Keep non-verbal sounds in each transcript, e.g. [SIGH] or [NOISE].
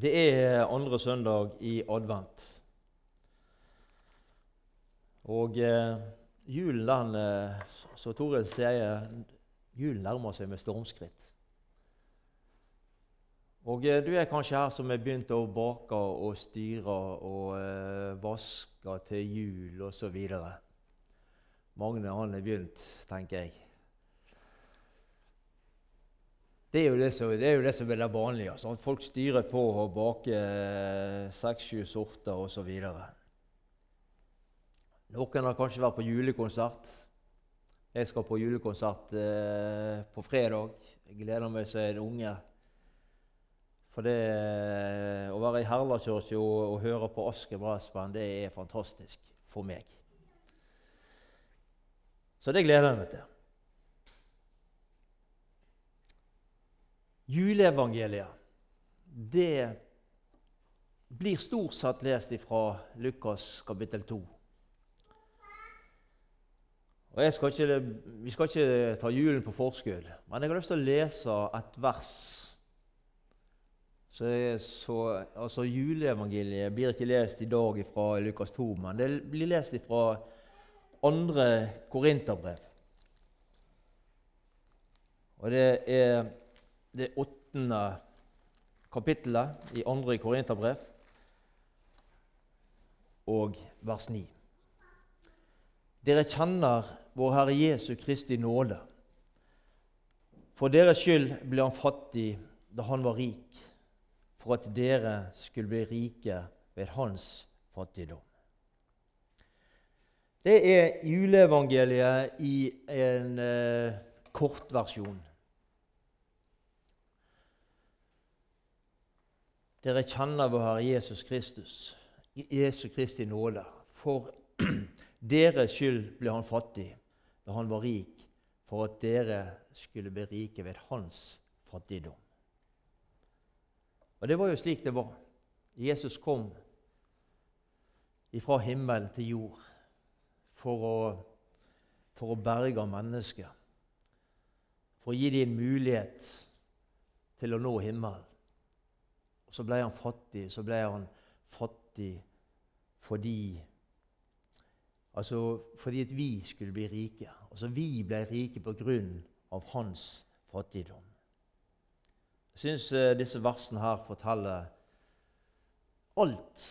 Det er andre søndag i advent. Og eh, julen, den, eh, som Toril sier, julen nærmer seg med stormskritt. Og eh, du er kanskje her som har begynt å bake og styre og eh, vaske til jul osv. Magne han har begynt, tenker jeg. Det er jo det som, det er, det som er det vanlige. Sånn. Folk styrer på å bake seks-sju sorter osv. Noen har kanskje vært på julekonsert. Jeg skal på julekonsert eh, på fredag. Jeg gleder meg som en unge. For det å være i Herlakirka og, og høre på Asker Brassband, det er fantastisk for meg. Så det gleder jeg meg til. Juleevangeliet det blir stort sett lest fra Lukas kapittel 2. Og skal ikke, Vi skal ikke ta julen på forskudd, men jeg har lyst til å lese et vers så, så, altså Juleevangeliet blir ikke lest i dag fra Lukas 2, men det blir lest fra andre korinterbrev. Og det er det åttende kapittelet i andre korinterbrev og vers 9. Dere kjenner vår Herre Jesu Kristi nåde. For deres skyld ble han fattig da han var rik for at dere skulle bli rike ved hans fattigdom. Det er juleevangeliet i en eh, kortversjon. Dere kjenner vår Herre Jesus Kristus, Jesu Kristi nåde. For [CLEARS THROAT] deres skyld ble han fattig da han var rik, for at dere skulle bli rike ved hans fattigdom. Og det var jo slik det var. Jesus kom fra himmel til jord for å, for å berge mennesker. For å gi dem en mulighet til å nå himmelen. Så ble han fattig. Så ble han fattig fordi Altså fordi at vi skulle bli rike. Altså Vi ble rike på grunn av hans fattigdom. Jeg syns eh, disse versene her forteller alt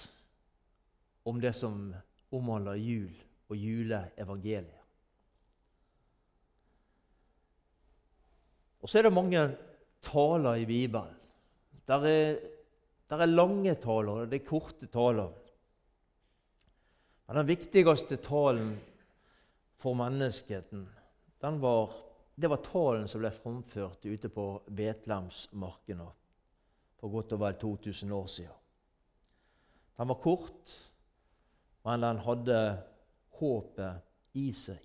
om det som omhandler jul og juleevangeliet. Og så er det mange taler i Bibelen. Der er, der er lange taler, og det er korte taler. Men den viktigste talen for menneskeheten, var det var talen som ble framført ute på Betlehemsmarkene for godt og vel 2000 år siden. Den var kort, men den hadde håpet i seg.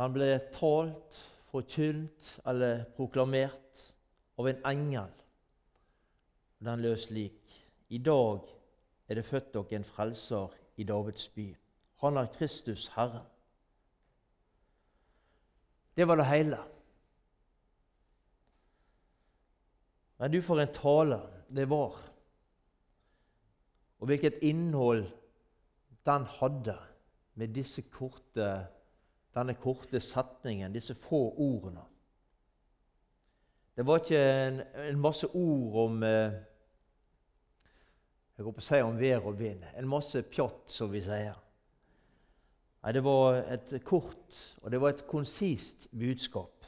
Den ble talt, forkynt eller proklamert av en engel. Den lød slik.: I dag er det født dere en frelser i Davids by. Han er Kristus Herren. Det var det hele. Men du, for en tale det var. Og hvilket innhold den hadde med disse korte, denne korte setningen, disse få ordene. Det var ikke en, en masse ord om eh, jeg håper å si om vær og vind. En masse pjatt, som vi sier. Nei, det var et kort og det var et konsist budskap.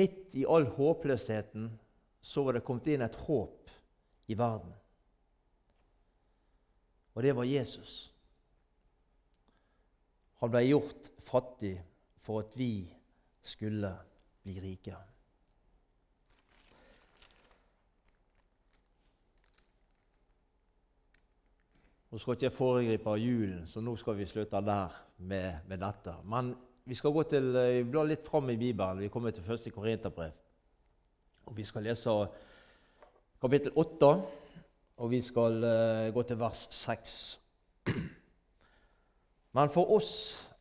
Midt i all håpløsheten så var det kommet inn et håp i verden. Og det var Jesus. Han ble gjort fattig for at vi skulle bli rike. Nå skal ikke jeg foregripe julen, så nå skal vi slutte der med, med dette. Men vi skal gå til, eh, vi blar litt fram i Bibelen. Vi kommer til første Korinterbrev. Og Vi skal lese kapittel 8, og vi skal uh, gå til vers 6. [CLEARS THROAT] Men for oss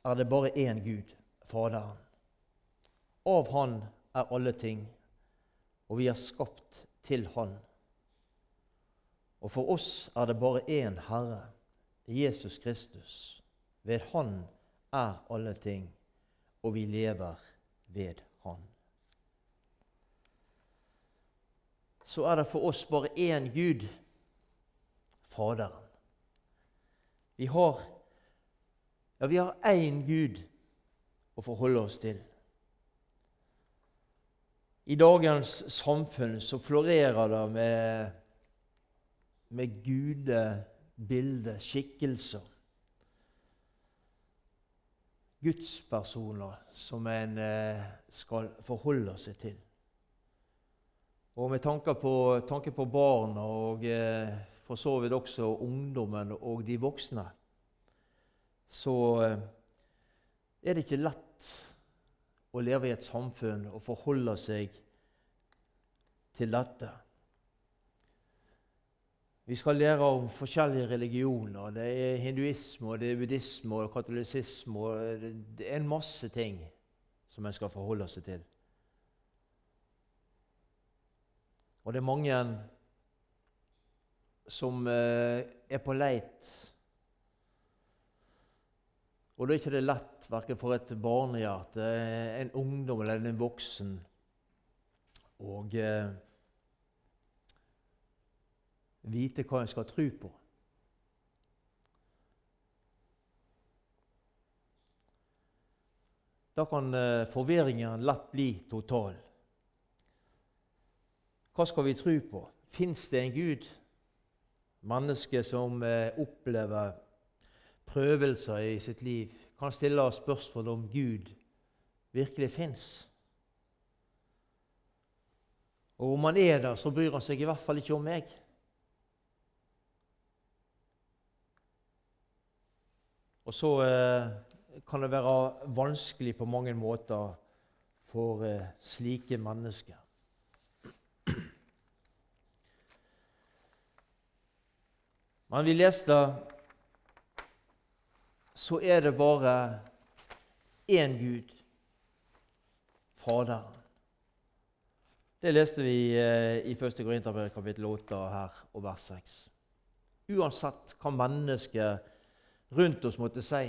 er det bare én Gud, Faderen. Av Han er alle ting, og vi er skapt til Han. Og for oss er det bare én Herre, Jesus Kristus. Ved Han er alle ting, og vi lever ved Han. Så er det for oss bare én Gud, Faderen. Vi har ja, vi har én Gud å forholde oss til. I dagens samfunn så florerer det med, med gudebilder, skikkelser. Gudspersoner som en eh, skal forholde seg til. Og med tanke på, tanke på barna og eh, for så vidt også ungdommen og de voksne, så eh, er det ikke lett å leve i et samfunn og forholde seg til dette. Vi skal lære om forskjellige religioner. Det er hinduisme, og det er buddhisme og katolisisme. og Det er en masse ting som en skal forholde seg til. Og det er mange som eh, er på leit. Og da er ikke lett verken for et barnehjerte, en ungdom eller en voksen og eh, vite hva en skal tro på. Da kan eh, forvirringen lett bli total. Hva skal vi tro på? Fins det en Gud? Mennesker som eh, opplever prøvelser i sitt liv, kan stille spørsmål om Gud virkelig fins. Og om han er der, så bryr han seg i hvert fall ikke om meg. Og så eh, kan det være vanskelig på mange måter for eh, slike mennesker. Men vi leste så er det bare én Gud, Faderen. Det leste vi eh, i 1. Korinterbrev kapittel 8 her og vers 6. Uansett hva mennesket rundt oss måtte si,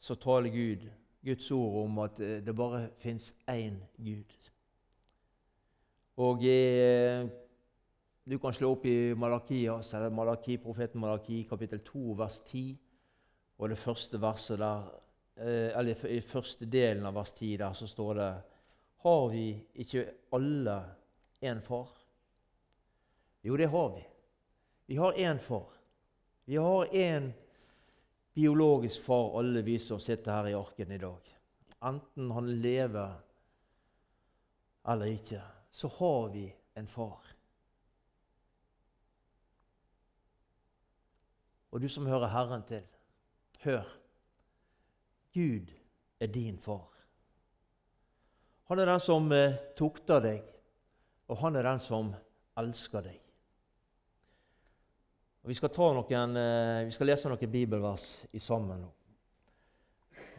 så taler Gud, Guds ord om at eh, det bare fins én Gud. Og eh, du kan slå opp i Malakias, eller Malaki, profeten Malaki, kapittel 2, vers 10, og det første verset der, eh, eller i første delen av vers 10 der, så står det har vi ikke alle en far? Jo, det har vi. Vi har én far. Vi har én biologisk far, alle vi som sitter her i arken i dag. Enten han lever eller ikke, så har vi en far. Og du som hører Herren til, hør. Gud er din far. Han er den som eh, tukter deg, og han er den som elsker deg. Og vi, skal noen, eh, vi skal lese noen bibelvers i sammen nå.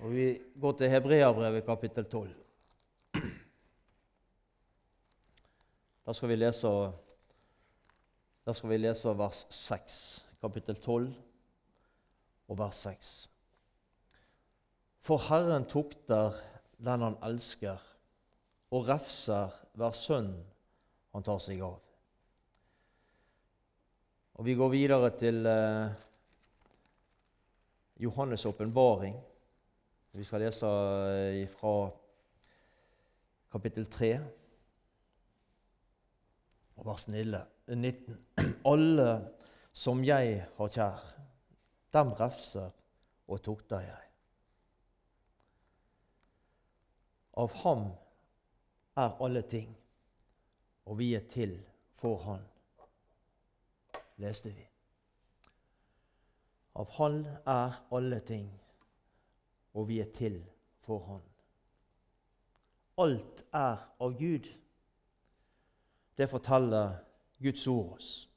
Og Vi går til Hebreabrevet kapittel 12. Da skal vi lese, skal vi lese vers 6, kapittel 12 og vers 6. For Herren tukter den han elsker, og refser hver sønn han tar seg av. Og Vi går videre til eh, Johannes' åpenbaring. Vi skal lese eh, fra kapittel 3 og vers 19. [CLEARS THROAT] Alle som jeg har kjær, dem refser og tukter jeg. Av ham er alle ting, og vi er til for Han, leste vi. Av Han er alle ting, og vi er til for Han. Alt er av Gud. Det forteller Guds ord oss.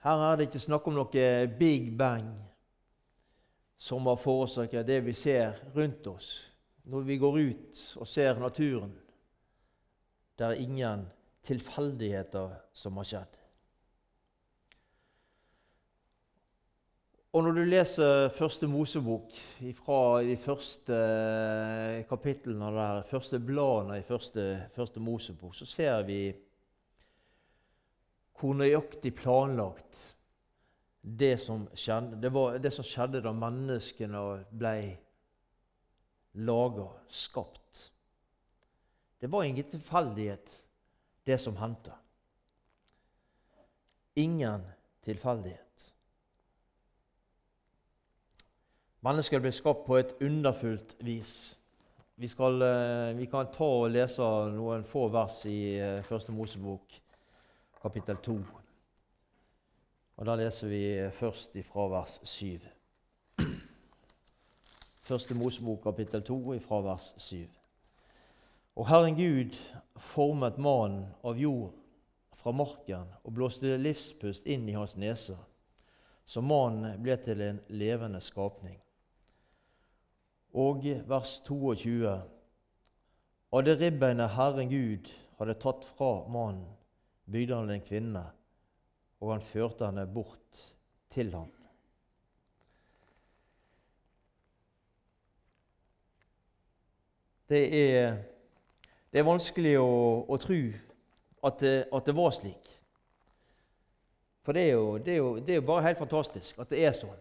Her er det ikke snakk om noe big bang som har forårsaket det vi ser rundt oss når vi går ut og ser naturen, Det er ingen tilfeldigheter som har skjedd. Og når du leser første Mosebok fra de første kapitlene der, første bladene i første, første Mosebok, så ser vi hvor nøyaktig planlagt det som skjedde, det, var det som skjedde da menneskene ble laga, skapt. Det var ingen tilfeldighet, det som hendte. Ingen tilfeldighet. Mennesker ble skapt på et underfullt vis. Vi, skal, eh, vi, kan ta og lese noen få vers i eh, Første Mosebok, kapittel 2. Og Da leser vi først fra vers 7. Første Mosebok, kapittel 2, fra vers 7. Og Herren Gud formet mannen av jord fra marken og blåste livspust inn i hans nese, så mannen ble til en levende skapning. Og vers 22. Av det ribbeinet Herren Gud hadde tatt fra mannen, bygde han en kvinne, og han førte henne bort til ham. Det er, det er vanskelig å, å tro at det, at det, var slik. For det er, jo, det, er jo, det er jo bare helt fantastisk at det er sånn.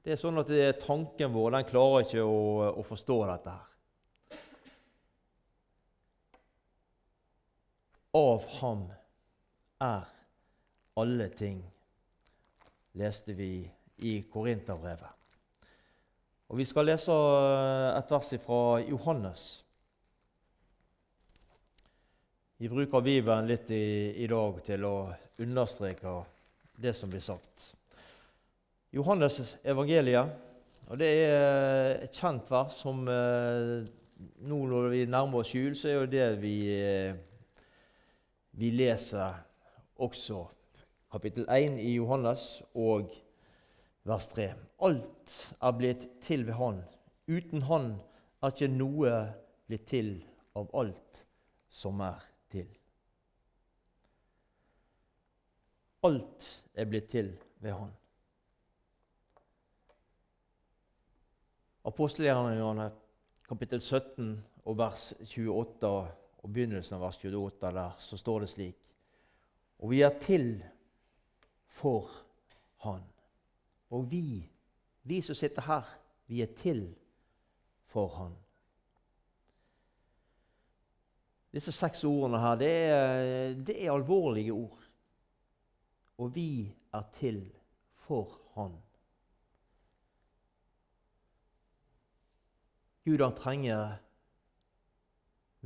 Det er sånn at det er tanken vår den klarer ikke å, å forstå dette her. Av ham er alle ting, leste vi i Korinterbrevet. Og Vi skal lese et vers fra Johannes. Vi bruker Bibelen litt i, i dag til å understreke det som blir sagt. Johannes evangeliet. Og Det er et kjent vers som eh, nå når vi nærmer oss jul, så er jo det vi, eh, vi leser også kapittel 1 i Johannes og vers 3. Alt er blitt til ved Han. Uten Han er ikke noe blitt til av alt som er til. Alt er blitt til ved Han. Apostelgjerningene kapittel 17 og vers 28 og begynnelsen av vers 28 der, så står det slik Og vi er til for Han. Og vi, vi som sitter her, vi er til for Han. Disse seks ordene her, det er, det er alvorlige ord. Og vi er til for Han. Gud han trenger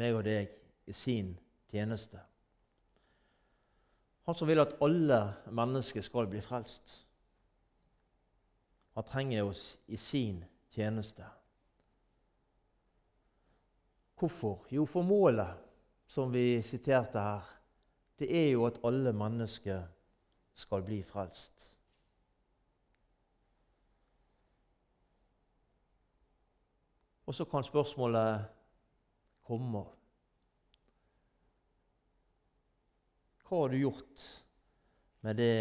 meg og deg i sin tjeneste. Han som vil at alle mennesker skal bli frelst. Han trenger oss i sin tjeneste. Hvorfor? Jo, for målet som vi siterte her, det er jo at alle mennesker skal bli frelst. Og så kan spørsmålet komme. Hva har du gjort med det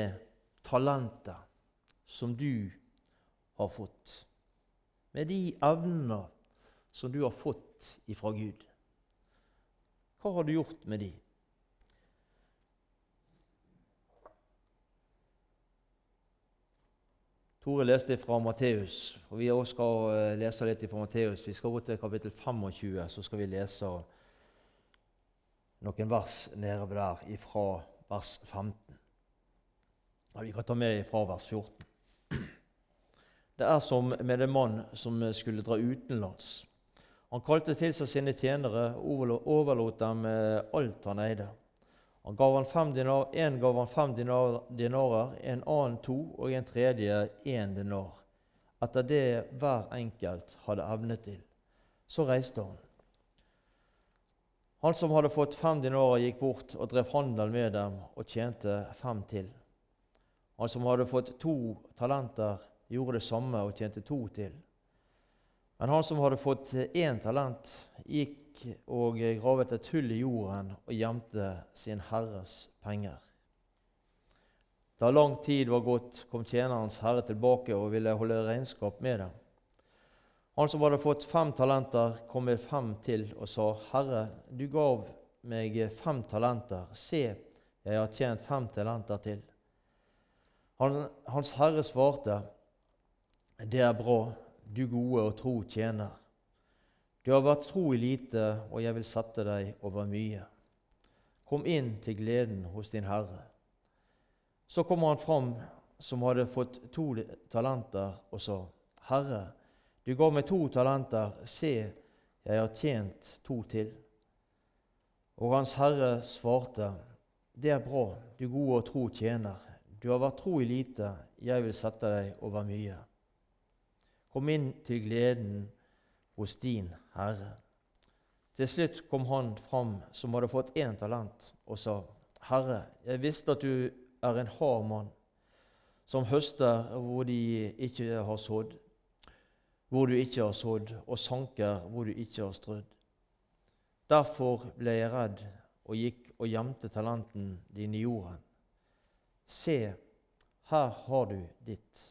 talentet som du har fått? Med de evner som du har fått ifra Gud? Hva har du gjort med de? Tore leste fra Matteus, og vi også skal eh, lese litt fra Matteus. Vi skal gå til kapittel 25, så skal vi lese noen vers nede der fra vers 15. Og vi kan ta med fra vers 14. Det er som med en mann som skulle dra utenlands. Han kalte til seg sine tjenere og overlot dem alt han eide. Han gav han fem dinar, En gav han fem dinar, dinarer, en annen to og en tredje én dinar, etter det hver enkelt hadde evne til. Så reiste han. Han som hadde fått fem dinarer, gikk bort og drev handel med dem og tjente fem til. Han som hadde fått to talenter, gjorde det samme og tjente to til. Men han som hadde fått én talent, gikk gikk og gravet et hull i jorden og gjemte sin herres penger. Da lang tid var gått, kom tjenerens herre tilbake og ville holde regnskap med dem. Han som hadde fått fem talenter, kom med fem til og sa, Herre, du gav meg fem talenter. Se, jeg har tjent fem talenter til. Han, hans herre svarte, Det er bra, du gode og tro tjener. Du har vært tro i lite, og jeg vil sette deg over mye. Kom inn til gleden hos din herre. Så kommer han fram som hadde fått to talenter, og sa, Herre, du ga meg to talenter. Se, jeg har tjent to til. Og hans herre svarte, Det er bra, du gode og tro tjener. Du har vært tro i lite, jeg vil sette deg over mye. Kom inn til gleden hos din Herre. Til slutt kom han fram som hadde fått én talent, og sa, Herre, jeg visste at du er en hard mann, som høster hvor de ikke har sådd, hvor du ikke har sådd, og sanker hvor du ikke har strødd. Derfor ble jeg redd og gikk og gjemte talenten din i jorden. Se, her har du ditt.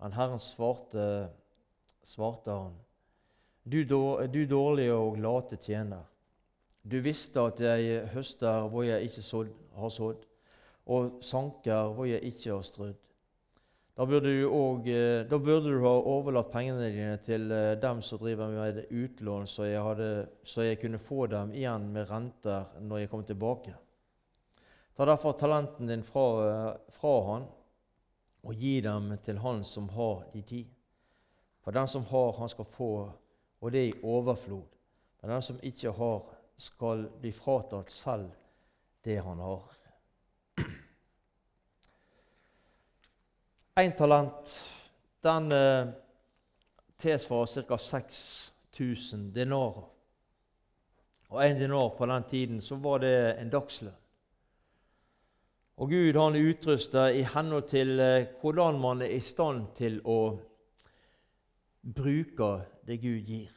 Men Herren svarte, svarte han, du, du dårlige og late tjener. Du visste at jeg høster hvor jeg ikke har sådd, og sanker hvor jeg ikke har strødd. Da burde, du også, eh, da burde du ha overlatt pengene dine til eh, dem som driver med utlån, så jeg, hadde, så jeg kunne få dem igjen med renter når jeg kom tilbake. Ta derfor talenten din fra, fra han og gi dem til han som har de ti. For den som har, han skal få, og det i overflod. Men den som ikke har, skal bli fratatt selv det han har. [CLEARS THROAT] Én talent den eh, tilsvarer ca. 6000 dinarer. Og én dinar på den tiden så var det en dagslønn. Og Gud han utruster i henhold til eh, hvordan man er i stand til å bruke det Gud gir.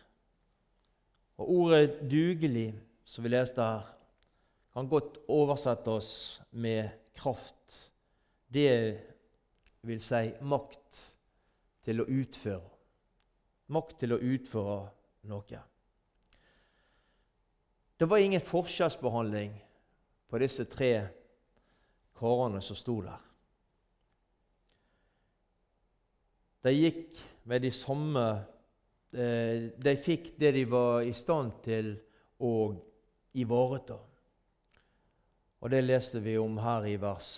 Og Ordet 'dugelig', som vi leste her, kan godt oversettes med kraft. Det vil si makt til å utføre. Makt til å utføre noe. Det var ingen forskjellsbehandling på disse tre karene som sto der. De gikk med de samme De fikk det de var i stand til å ivareta. Og det leste vi om her i vers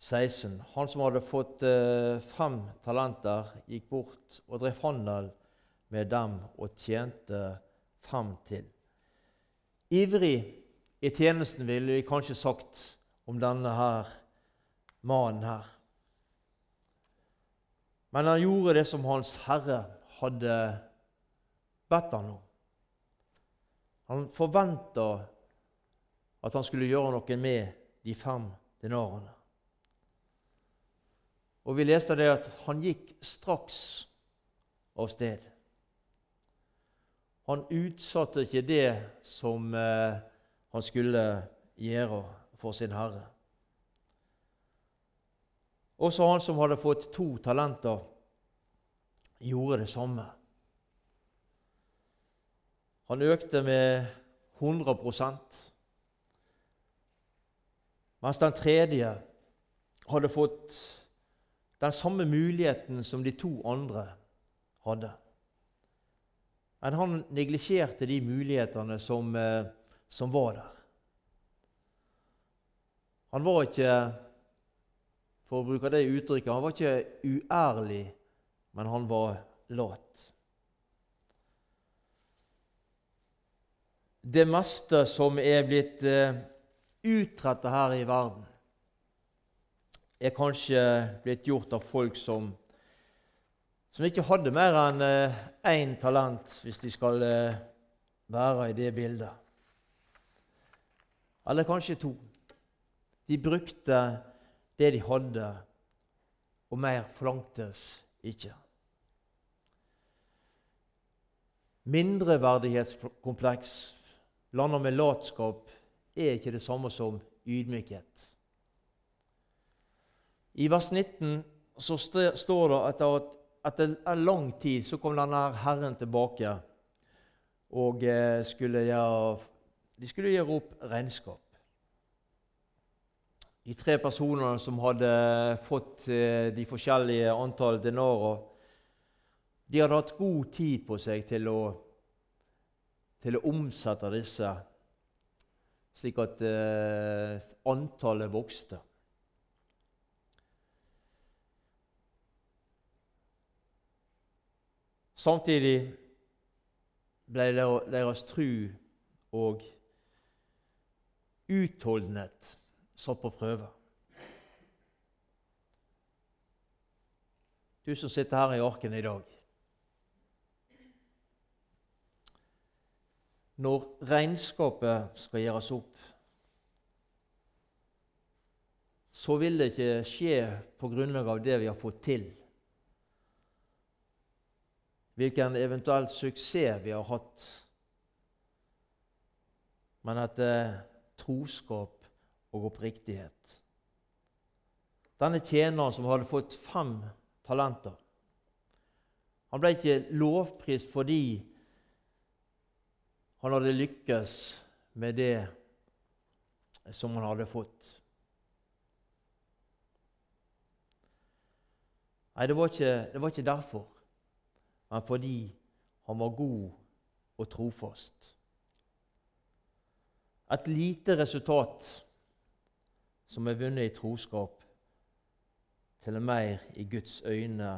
16. Eh, Han som hadde fått eh, fem talenter, gikk bort og drev handel med dem og tjente fem til. Ivrig i tjenesten, ville vi kanskje sagt om denne her mannen her. Men han gjorde det som Hans Herre hadde bedt han om. Han forventa at han skulle gjøre noe med de fem dinarene. Og Vi leste det at han gikk straks av sted. Han utsatte ikke det som eh, han skulle gjøre for sin herre. Også han som hadde fått to talenter, gjorde det samme. Han økte med 100 mens den tredje hadde fått den samme muligheten som de to andre hadde. Men han neglisjerte de mulighetene som, eh, som var der. Han var ikke for å bruke det uttrykket, han var ikke uærlig, men han var lat. Det meste som er blitt eh, utretta her i verden, er kanskje blitt gjort av folk som, som ikke hadde mer enn uh, én talent, hvis de skal uh, være i det bildet. Eller kanskje to. De brukte det de hadde, og mer forlangtes ikke. Mindreverdighetskompleks blanda med latskap er ikke det samme som ydmykhet. I vers 19 så står det at etter en lang tid så kom denne Herren tilbake og eh, skulle gjøre, de skulle gjøre opp regnskap. De tre personene som hadde fått eh, de forskjellige antall denarer, de hadde hatt god tid på seg til å, til å omsette disse, slik at eh, antallet vokste. Samtidig ble deres tru og utholdenhet satt på prøve. Du som sitter her i arken i dag. Når regnskapet skal gjøres opp, så vil det ikke skje på grunnlag av det vi har fått til hvilken eventuell suksess vi har hatt, men at er troskap og oppriktighet. Denne tjeneren som hadde fått fem talenter, han ble ikke lovprist fordi han hadde lykkes med det som han hadde fått. Nei, det var ikke, det var ikke derfor men fordi han var god og trofast. Et lite resultat som er vunnet i troskap, til mer i Guds øyne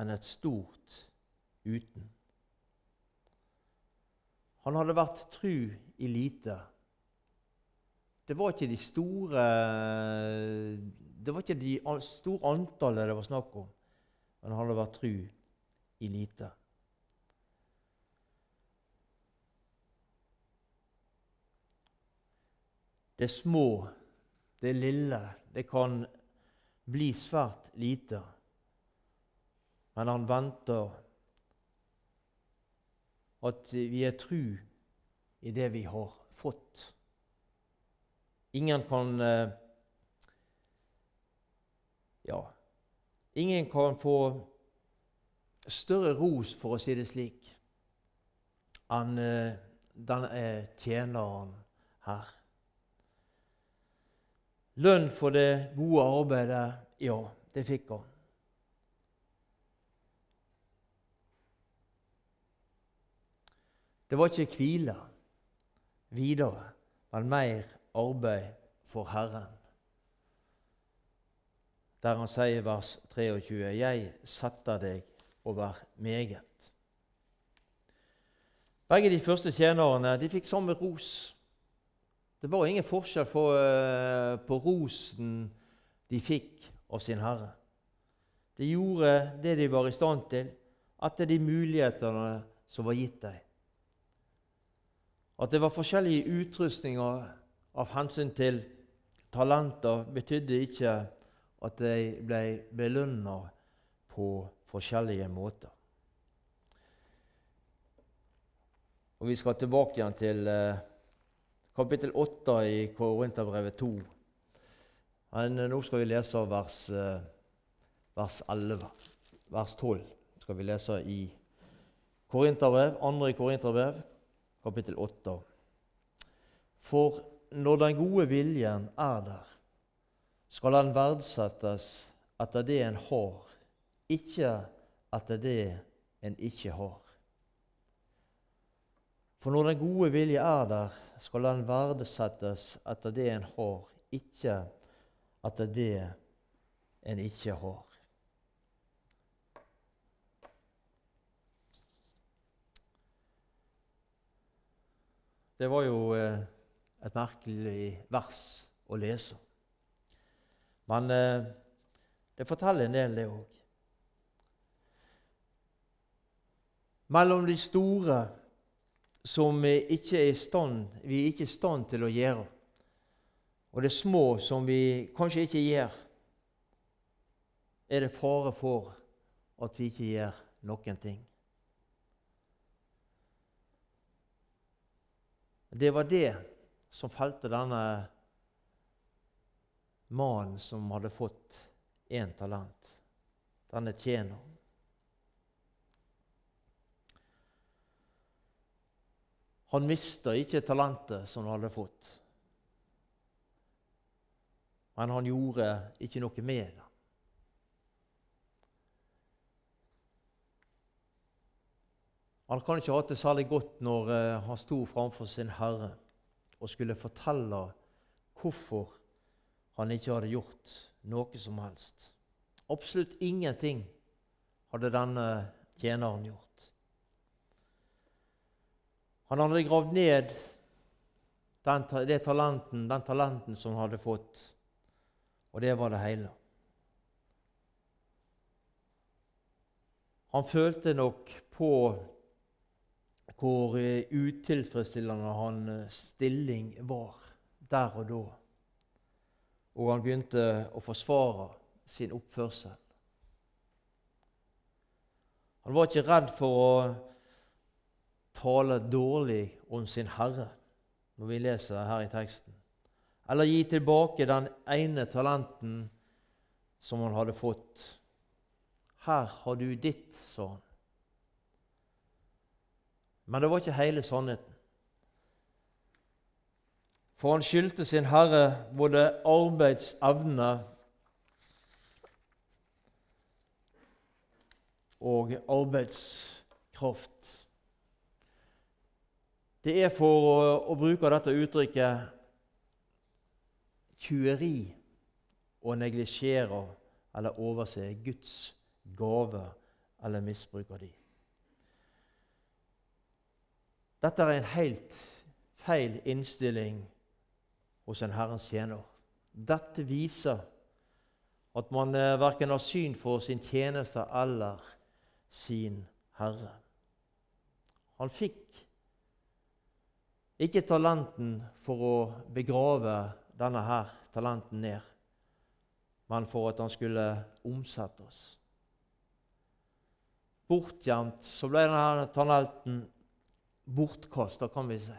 enn et stort uten. Han hadde vært tru i lite. Det var ikke de store Det var ikke de store antallet det var snakk om, men han hadde vært tru i lite. Det er små, det lille, det kan bli svært lite. Men han venter at vi er tru i det vi har fått. Ingen kan eh, Ja, ingen kan få større ros, for å si det slik, enn uh, denne tjeneren her. Lønn for det gode arbeidet, ja, det fikk han. Det var ikke hvile videre, men mer arbeid for Herren. Der han sier i vers 23.: Jeg setter deg over meget. Begge de første tjenerne de fikk samme ros. Det var ingen forskjell på, uh, på rosen de fikk av sin herre. De gjorde det de var i stand til, etter de mulighetene som var gitt dem. At det var forskjellige utrustninger av hensyn til talenter, betydde ikke at de ble belønna på forskjellige måter. Og Vi skal tilbake igjen til eh, kapittel 8 i Korinterbrevet 2. Men eh, nå skal vi lese vers, eh, vers 11. Vers 12 skal vi lese i Korinterbrev, 2. Korinterbrev, kapittel 8. For når den gode viljen er der, skal den verdsettes etter det en har, ikke etter det en ikke har. For når den gode vilje er der, skal den verdesettes etter det en har, ikke etter det en ikke har. Det var jo eh, et merkelig vers å lese. Men eh, det forteller en del, det òg. mellom de store som vi ikke er i stand, vi er ikke i stand til å gjøre, og det små som vi kanskje ikke gjør, er det fare for at vi ikke gjør noen ting. Det var det som felte denne mannen som hadde fått én talent, denne tjeneren. Han mista ikke talentet som han hadde fått, men han gjorde ikke noe med det. Han kan ikke ha hatt det særlig godt når uh, han sto framfor sin herre og skulle fortelle hvorfor han ikke hadde gjort noe som helst. Absolutt ingenting hadde denne tjeneren gjort. Han hadde gravd ned den, det talenten, den talenten som han hadde fått, og det var det hele. Han følte nok på hvor eh, utilfredsstillende hans eh, stilling var der og da. Og han begynte å forsvare sin oppførsel. Han var ikke redd for å tale dårlig om sin Herre, når vi leser her i teksten, eller gi tilbake den ene talenten som han hadde fått. Her har du ditt, sa han. Men det var ikke hele sannheten. For han skyldte sin herre både arbeidsevne og arbeidskraft. Det er for å, å bruke dette uttrykket tjueri å neglisjere eller overse Guds gave eller misbruk av dem. Dette er en helt feil innstilling hos en Herrens tjener. Dette viser at man eh, verken har syn for sin tjeneste eller sin Herre. Han fikk ikke talenten for å begrave denne her talenten ned, men for at han skulle omsette oss. Bortgjemt så ble denne talenten bortkasta, kan vi si.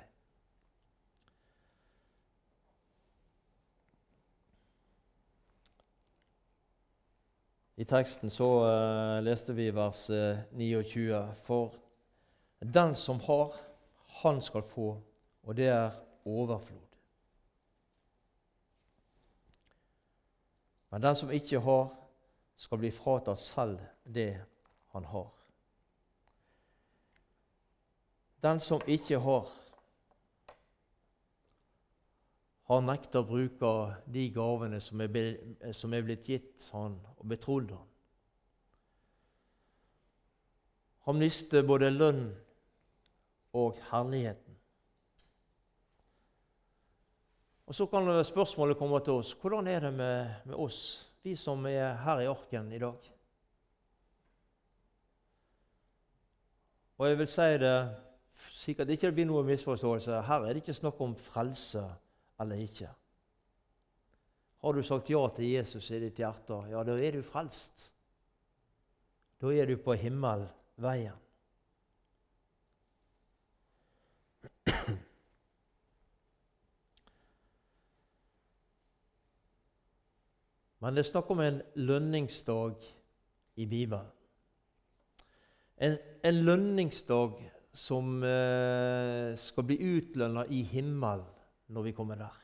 I teksten så uh, leste vi vers uh, eh, 29. For den som har, han skal få, og det er overflod. Men den som ikke har, skal bli fratatt selv det han har. Den som ikke har, har nekta å bruke de gavene som er blitt gitt han og betrodd han. Han mister både lønn og herligheten. Og Så kan spørsmålet komme til oss hvordan er det med, med oss, vi som er her i Arken i dag? Og jeg vil si det slik at det ikke blir noen misforståelse. Her er det ikke snakk om frelse eller ikke. Har du sagt ja til Jesus i ditt hjerte, ja, da er du frelst. Da er du på himmelveien. Men det er snakk om en lønningsdag i Bibelen. En, en lønningsdag som eh, skal bli utlønna i himmelen når vi kommer der.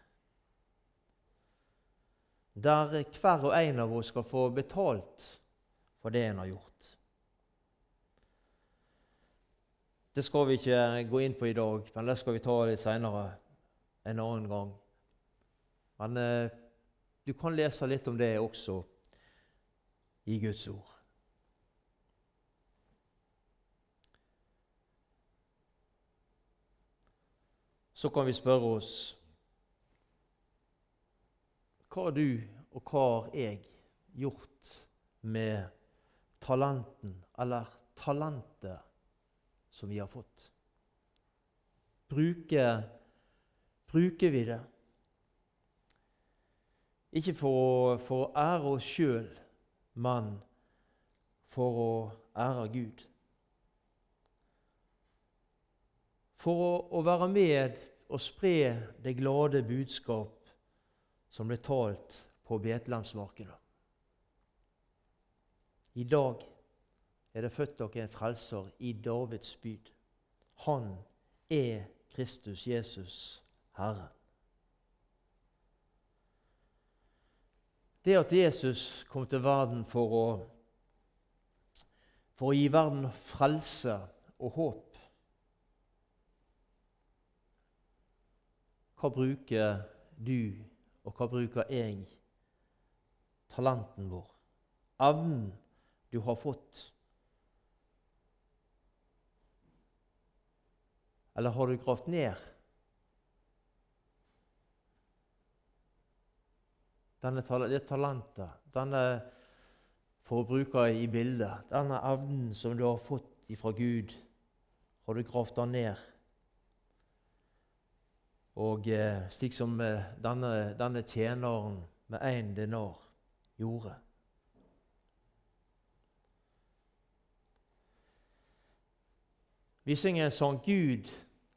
Der hver og en av oss skal få betalt for det en har gjort. Det skal vi ikke gå inn på i dag, men det skal vi ta litt seinere en annen gang. Men eh, du kan lese litt om det også i Guds ord. så kan vi spørre oss Hva har du og hva har jeg gjort med talenten, eller talentet, som vi har fått? Bruker, bruker vi det? Ikke for, for å ære oss sjøl, men for å ære Gud. for å, å være med og spre det glade budskap som ble talt på Betlehemsmarkedet. I dag er det født dere en frelser i Davids byd. Han er Kristus Jesus, Herren. Det at Jesus kom til verden for å, for å gi verden frelse og håp Hva bruker du, og hva bruker jeg, talenten vår, evnen du har fått? Eller har du gravd ned denne, det talentet, denne for i bildet, denne evnen som du har fått fra Gud, har du gravd den ned. Og eh, slik som eh, denne, denne, tjeneren med én dinar gjorde. Vi synger en sang 'Gud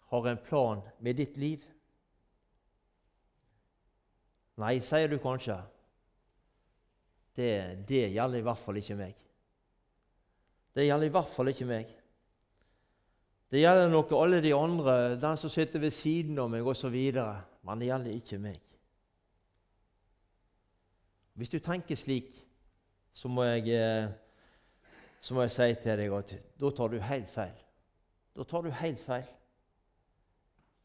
har en plan med ditt liv'. Nei, sier du kanskje. Det, det gjelder i hvert fall ikke meg. Det gjelder i hvert fall ikke meg. Det gjelder nok alle de andre, den som sitter ved siden av meg osv., men det gjelder ikke meg. Hvis du tenker slik, så må jeg, eh, så må jeg si til deg at da tar du helt feil. Da tar du helt feil.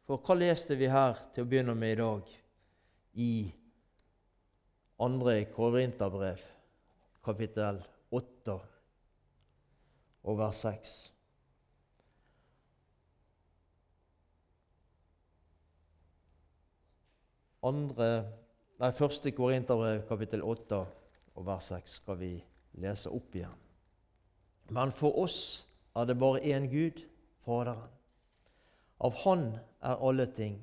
For hva leste vi her til å begynne med i dag i andre Korinterbrev, kapittel 8 og vers 6. Andre, nei, første Korinterbrev, kapittel 8 og vers 6 skal vi lese opp igjen. Men for oss er det bare én Gud, Faderen. Av Han er alle ting,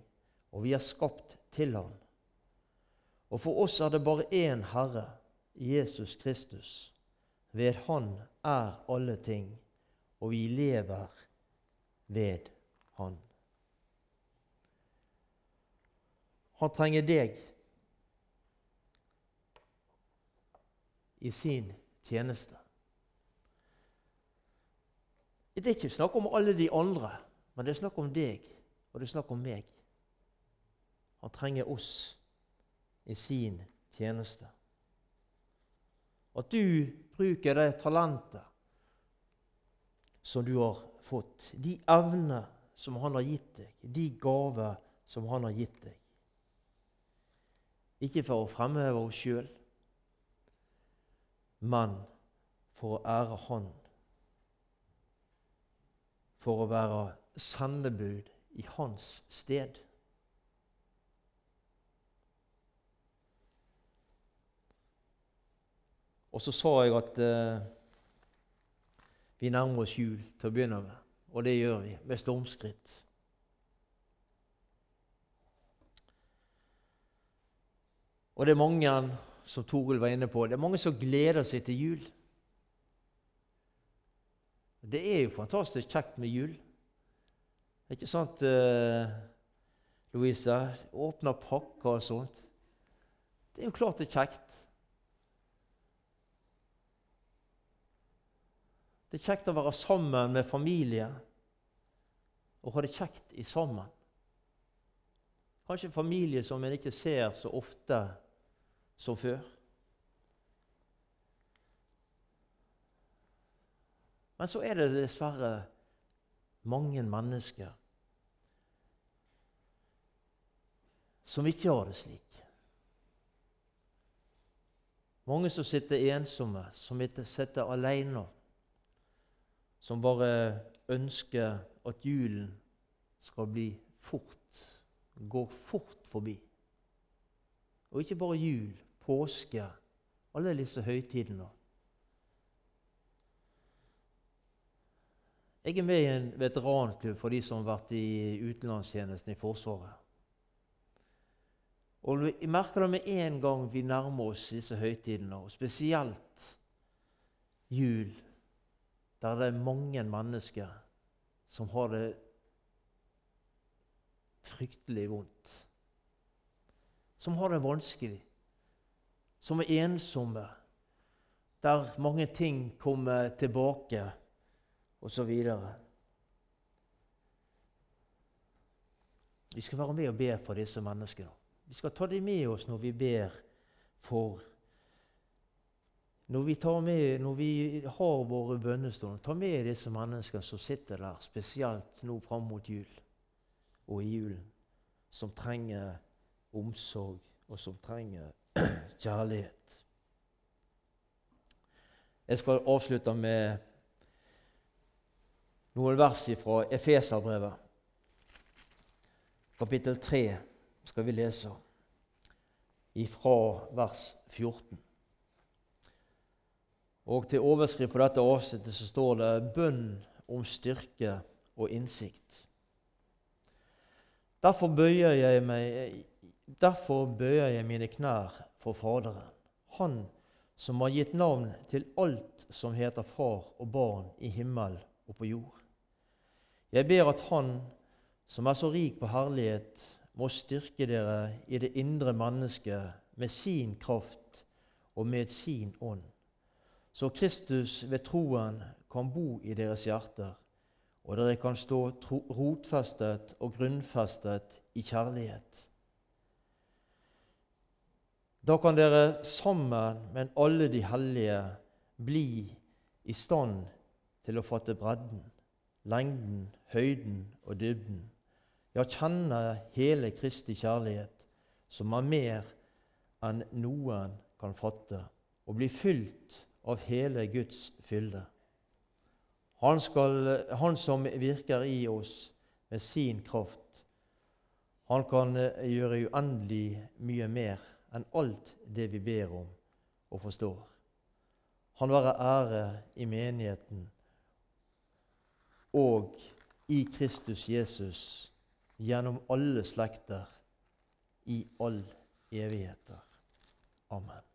og vi er skapt til Han. Og for oss er det bare én Herre, Jesus Kristus. Ved Han er alle ting, og vi lever ved Han. Han trenger deg i sin tjeneste. Det er ikke snakk om alle de andre, men det er snakk om deg, og det er snakk om meg. Han trenger oss i sin tjeneste. At du bruker det talentet som du har fått, de evner som han har gitt deg, de gaver som han har gitt deg. Ikke for å fremheve oss sjøl, men for å ære Han. For å være sendebud i Hans sted. Og så sa jeg at eh, vi nærmer oss jul til å begynne med. Og det gjør vi med stormskritt. Og det er mange, som Toril var inne på, det er mange som gleder seg til jul. Det er jo fantastisk kjekt med jul. Det er ikke sant, uh, Louisa? Åpne pakker og sånt. Det er jo klart det er kjekt. Det er kjekt å være sammen med familie og ha det kjekt i sammen. Kanskje familie som en ikke ser så ofte som før. Men så er det dessverre mange mennesker som ikke har det slik. Mange som sitter ensomme, som sitter alene som bare ønsker at julen skal bli fort, går fort forbi. Og ikke bare jul, påske, alle disse høytidene. Jeg er med i en veteranklubb for de som har vært i utenlandstjenesten i Forsvaret. Og Jeg merker det med en gang vi nærmer oss disse høytidene, og spesielt jul der det er mange mennesker som har det fryktelig vondt. Som har det vanskelig. Som er ensomme. Der mange ting kommer tilbake, osv. Vi skal være med og be for disse menneskene. Vi skal ta dem med oss når vi ber for når vi, med, når vi har våre bønnestunder, ta med disse menneskene som sitter der, spesielt nå fram mot jul og i julen, som trenger omsorg, og som trenger [CLEARS THROAT] kjærlighet. Jeg skal avslutte med noen vers fra Efeserbrevet. Kapittel 3 skal vi lese ifra vers 14. Og til overskrift på dette avsnittet så står det 'bønn om styrke og innsikt'. Derfor bøyer jeg, meg, derfor bøyer jeg mine knær for Faderen, Han som har gitt navn til alt som heter far og barn i himmel og på jord. Jeg ber at Han, som er så rik på herlighet, må styrke dere i det indre mennesket med sin kraft og med sin ånd så Kristus ved troen kan bo i deres hjerter, og dere kan stå rotfestet og grunnfestet i kjærlighet. Da kan dere sammen med alle de hellige bli i stand til å fatte bredden, lengden, høyden og dybden, ja, kjenne hele Kristi kjærlighet, som er mer enn noen kan fatte, og bli fylt av hele Guds fylde. Han, skal, han, som virker i oss med sin kraft, han kan eh, gjøre uendelig mye mer enn alt det vi ber om og forstår. Han være ære i menigheten og i Kristus Jesus gjennom alle slekter i all evigheter. Amen.